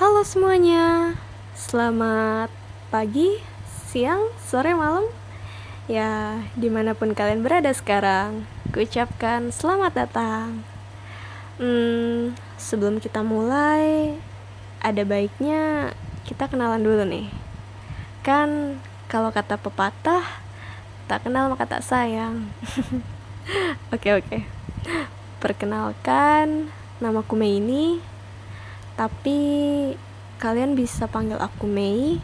Halo semuanya, selamat pagi, siang, sore, malam. Ya, di mana pun kalian berada sekarang Kuucapkan selamat datang. Hmm, sebelum kita mulai Ada baiknya kita kenalan dulu nih. Kan kalau kata pepatah Tak kenal maka tak sayang. Oke oke. Perkenalkan, namaku Mei ini tapi kalian bisa panggil aku Mei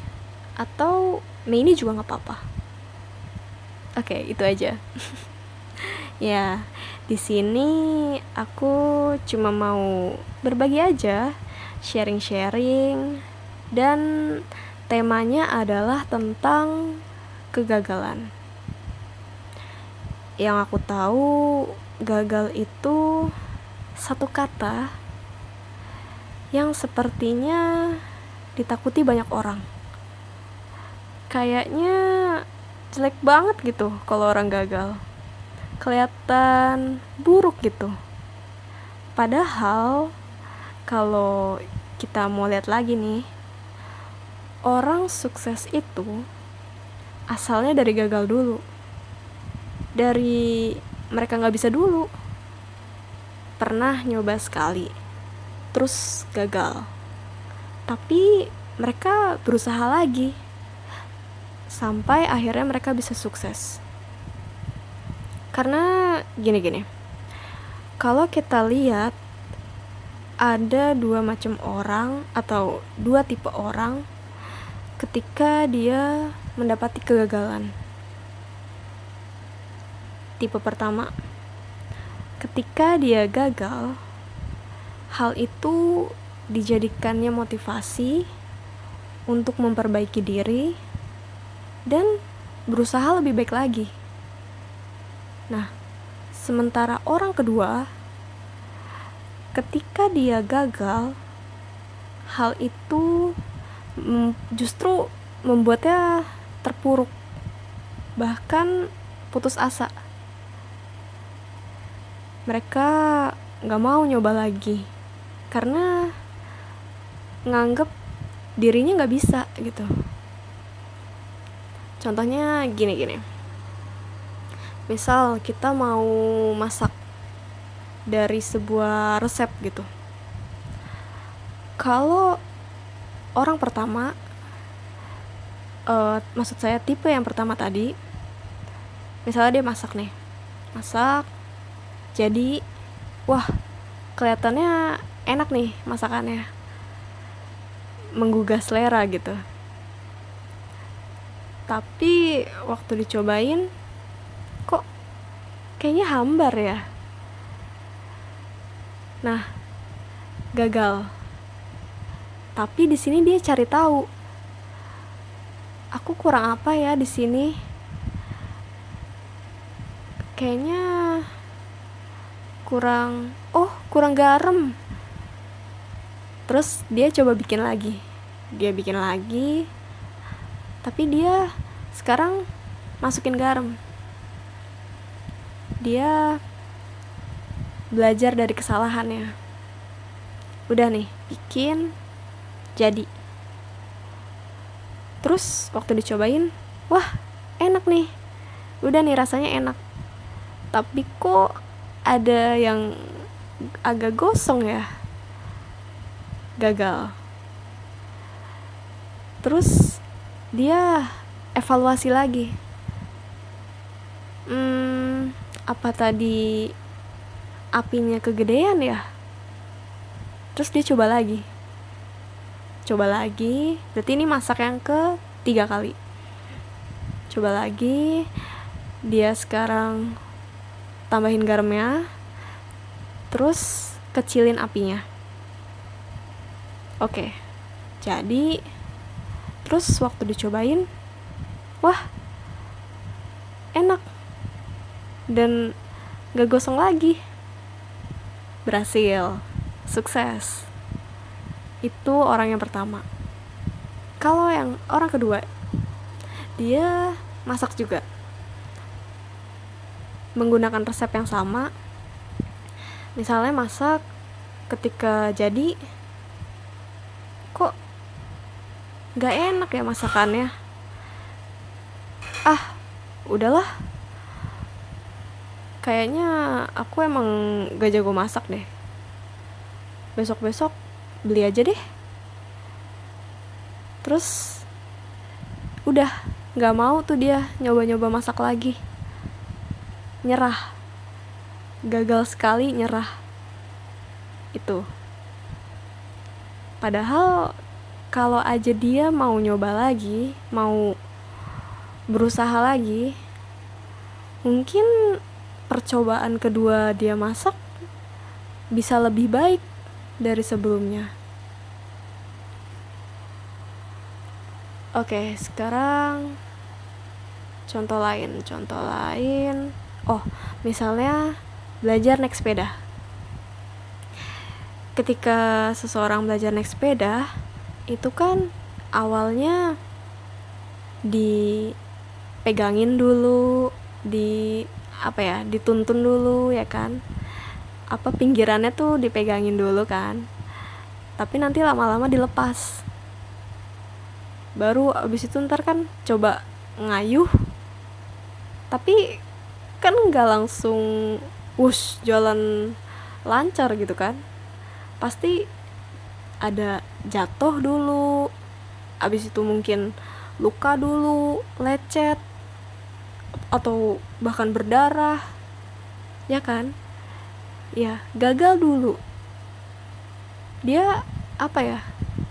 atau Mei ini juga nggak apa-apa. Oke, okay, itu aja. ya, di sini aku cuma mau berbagi aja, sharing-sharing dan temanya adalah tentang kegagalan. Yang aku tahu, gagal itu satu kata yang sepertinya ditakuti banyak orang. Kayaknya jelek banget gitu kalau orang gagal. Kelihatan buruk gitu. Padahal kalau kita mau lihat lagi nih, orang sukses itu asalnya dari gagal dulu. Dari mereka nggak bisa dulu. Pernah nyoba sekali, terus gagal. Tapi mereka berusaha lagi sampai akhirnya mereka bisa sukses. Karena gini-gini. Kalau kita lihat ada dua macam orang atau dua tipe orang ketika dia mendapati kegagalan. Tipe pertama, ketika dia gagal, Hal itu dijadikannya motivasi untuk memperbaiki diri dan berusaha lebih baik lagi. Nah, sementara orang kedua, ketika dia gagal, hal itu justru membuatnya terpuruk, bahkan putus asa. Mereka gak mau nyoba lagi karena nganggep dirinya nggak bisa gitu. Contohnya gini gini. Misal kita mau masak dari sebuah resep gitu. Kalau orang pertama uh, maksud saya tipe yang pertama tadi misalnya dia masak nih. Masak jadi wah kelihatannya enak nih masakannya. Menggugah selera gitu. Tapi waktu dicobain kok kayaknya hambar ya? Nah gagal. Tapi di sini dia cari tahu aku kurang apa ya di sini? Kayaknya kurang oh kurang garam terus dia coba bikin lagi. Dia bikin lagi. Tapi dia sekarang masukin garam. Dia belajar dari kesalahannya. Udah nih bikin jadi. Terus waktu dicobain wah enak nih. Udah nih rasanya enak. Tapi kok ada yang agak gosong ya gagal. Terus dia evaluasi lagi. Hmm apa tadi apinya kegedean ya? Terus dia coba lagi. Coba lagi berarti ini masak yang ke tiga kali. Coba lagi dia sekarang tambahin garamnya terus kecilin apinya Oke, jadi terus waktu dicobain, wah enak dan gak gosong lagi. Berhasil, sukses. Itu orang yang pertama. Kalau yang orang kedua, dia masak juga. Menggunakan resep yang sama. Misalnya masak ketika jadi kok nggak enak ya masakannya. Ah udahlah. Kayaknya aku emang gak jago masak deh. Besok-besok beli aja deh. Terus udah nggak mau tuh dia nyoba-nyoba masak lagi. Nyerah. Gagal sekali nyerah. Itu. Padahal kalau aja dia mau nyoba lagi mau berusaha lagi mungkin percobaan kedua dia masak bisa lebih baik dari sebelumnya Oke, sekarang contoh lain. Contoh lain. Oh, misalnya belajar naik sepeda. Ketika seseorang belajar naik sepeda, itu kan awalnya dipegangin dulu, di apa ya, dituntun dulu ya kan. Apa pinggirannya tuh dipegangin dulu kan. Tapi nanti lama-lama dilepas baru abis itu ntar kan coba ngayuh tapi kan nggak langsung wush jalan lancar gitu kan pasti ada jatuh dulu abis itu mungkin luka dulu lecet atau bahkan berdarah ya kan? Ya gagal dulu. Dia apa ya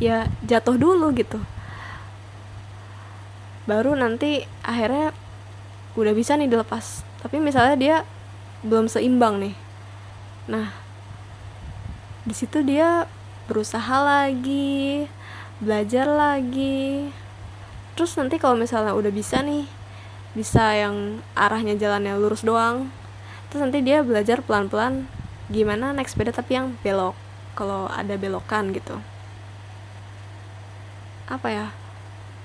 ya jatuh dulu gitu. Baru nanti akhirnya udah bisa nih dilepas. Tapi misalnya dia belum seimbang nih. Nah di situ dia berusaha lagi belajar lagi. Terus nanti kalau misalnya udah bisa nih bisa yang arahnya jalannya lurus doang terus nanti dia belajar pelan-pelan gimana naik sepeda tapi yang belok kalau ada belokan gitu. Apa ya?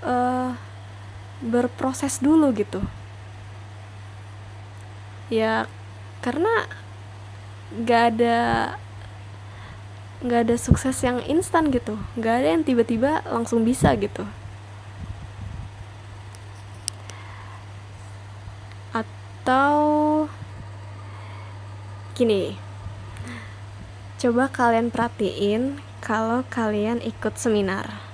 Uh, berproses dulu gitu. Ya karena gak ada gak ada sukses yang instan gitu. Gak ada yang tiba-tiba langsung bisa gitu. Atau gini coba kalian perhatiin kalau kalian ikut seminar.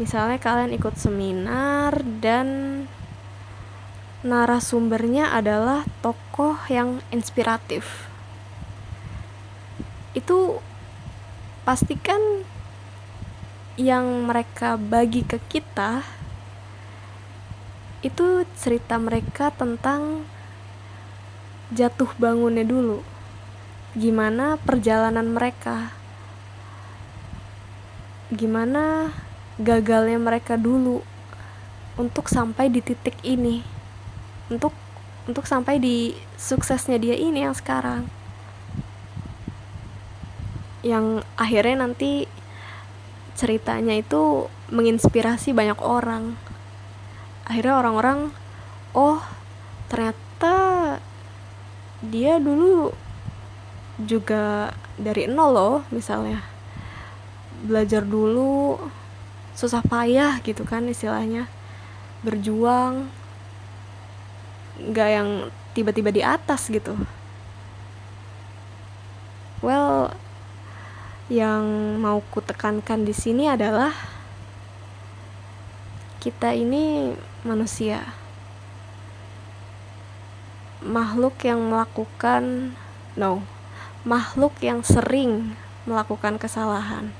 Misalnya kalian ikut seminar dan narasumbernya adalah tokoh yang inspiratif itu pastikan yang mereka bagi ke kita itu cerita mereka tentang jatuh bangunnya dulu. Gimana perjalanan mereka? Gimana gagalnya mereka dulu untuk sampai di titik ini? Untuk untuk sampai di suksesnya dia ini yang sekarang yang akhirnya nanti ceritanya itu menginspirasi banyak orang. Akhirnya orang-orang oh ternyata dia dulu juga dari nol loh misalnya. Belajar dulu susah payah gitu kan istilahnya. Berjuang nggak yang tiba-tiba di atas gitu yang mau ku tekankan di sini adalah kita ini manusia. Makhluk yang melakukan no makhluk yang sering melakukan kesalahan.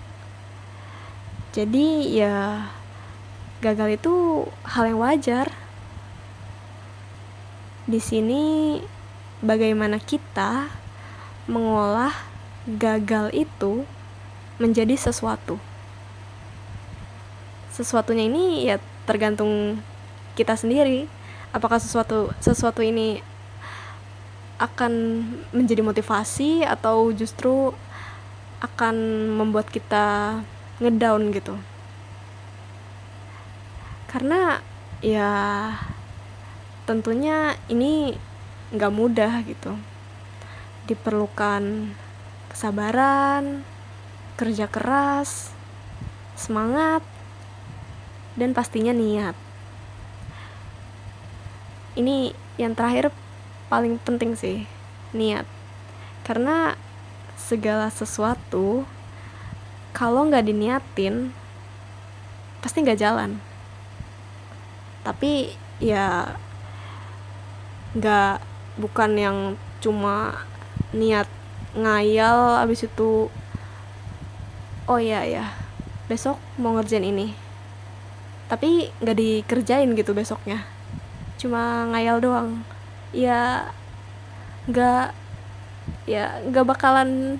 Jadi ya gagal itu hal yang wajar. Di sini bagaimana kita mengolah gagal itu menjadi sesuatu. Sesuatunya ini ya tergantung kita sendiri. Apakah sesuatu sesuatu ini akan menjadi motivasi atau justru akan membuat kita ngedown gitu. Karena ya tentunya ini nggak mudah gitu. Diperlukan kesabaran kerja keras semangat, dan pastinya niat. Ini yang terakhir paling penting sih, niat. Karena segala sesuatu kalau nggak diniatin pasti nggak jalan. Tapi ya nggak bukan yang cuma niat ngayal abis itu oh iya ya besok mau ngerjain ini. Tapi nggak dikerjain gitu besoknya. Cuma ngayal doang. Ya nggak ya nggak bakalan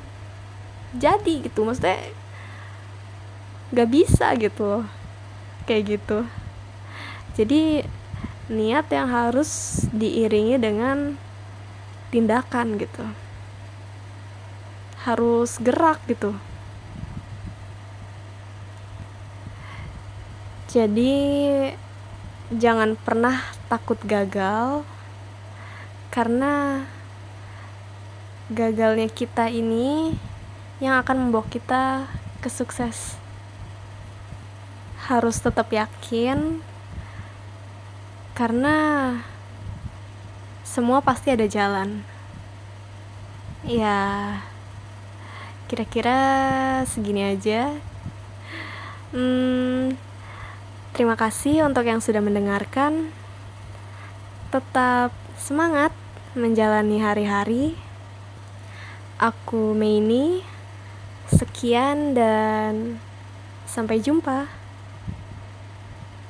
jadi gitu. Maksudnya nggak bisa gitu kayak gitu. Jadi niat yang harus diiringi dengan tindakan gitu. Harus gerak gitu Jadi jangan pernah takut gagal karena gagalnya kita ini yang akan membawa kita ke sukses. Harus tetap yakin karena semua pasti ada jalan. Ya, kira-kira segini aja. Hmm, Terima kasih untuk yang sudah mendengarkan. Tetap semangat menjalani hari-hari. Aku Meini. Sekian dan sampai jumpa.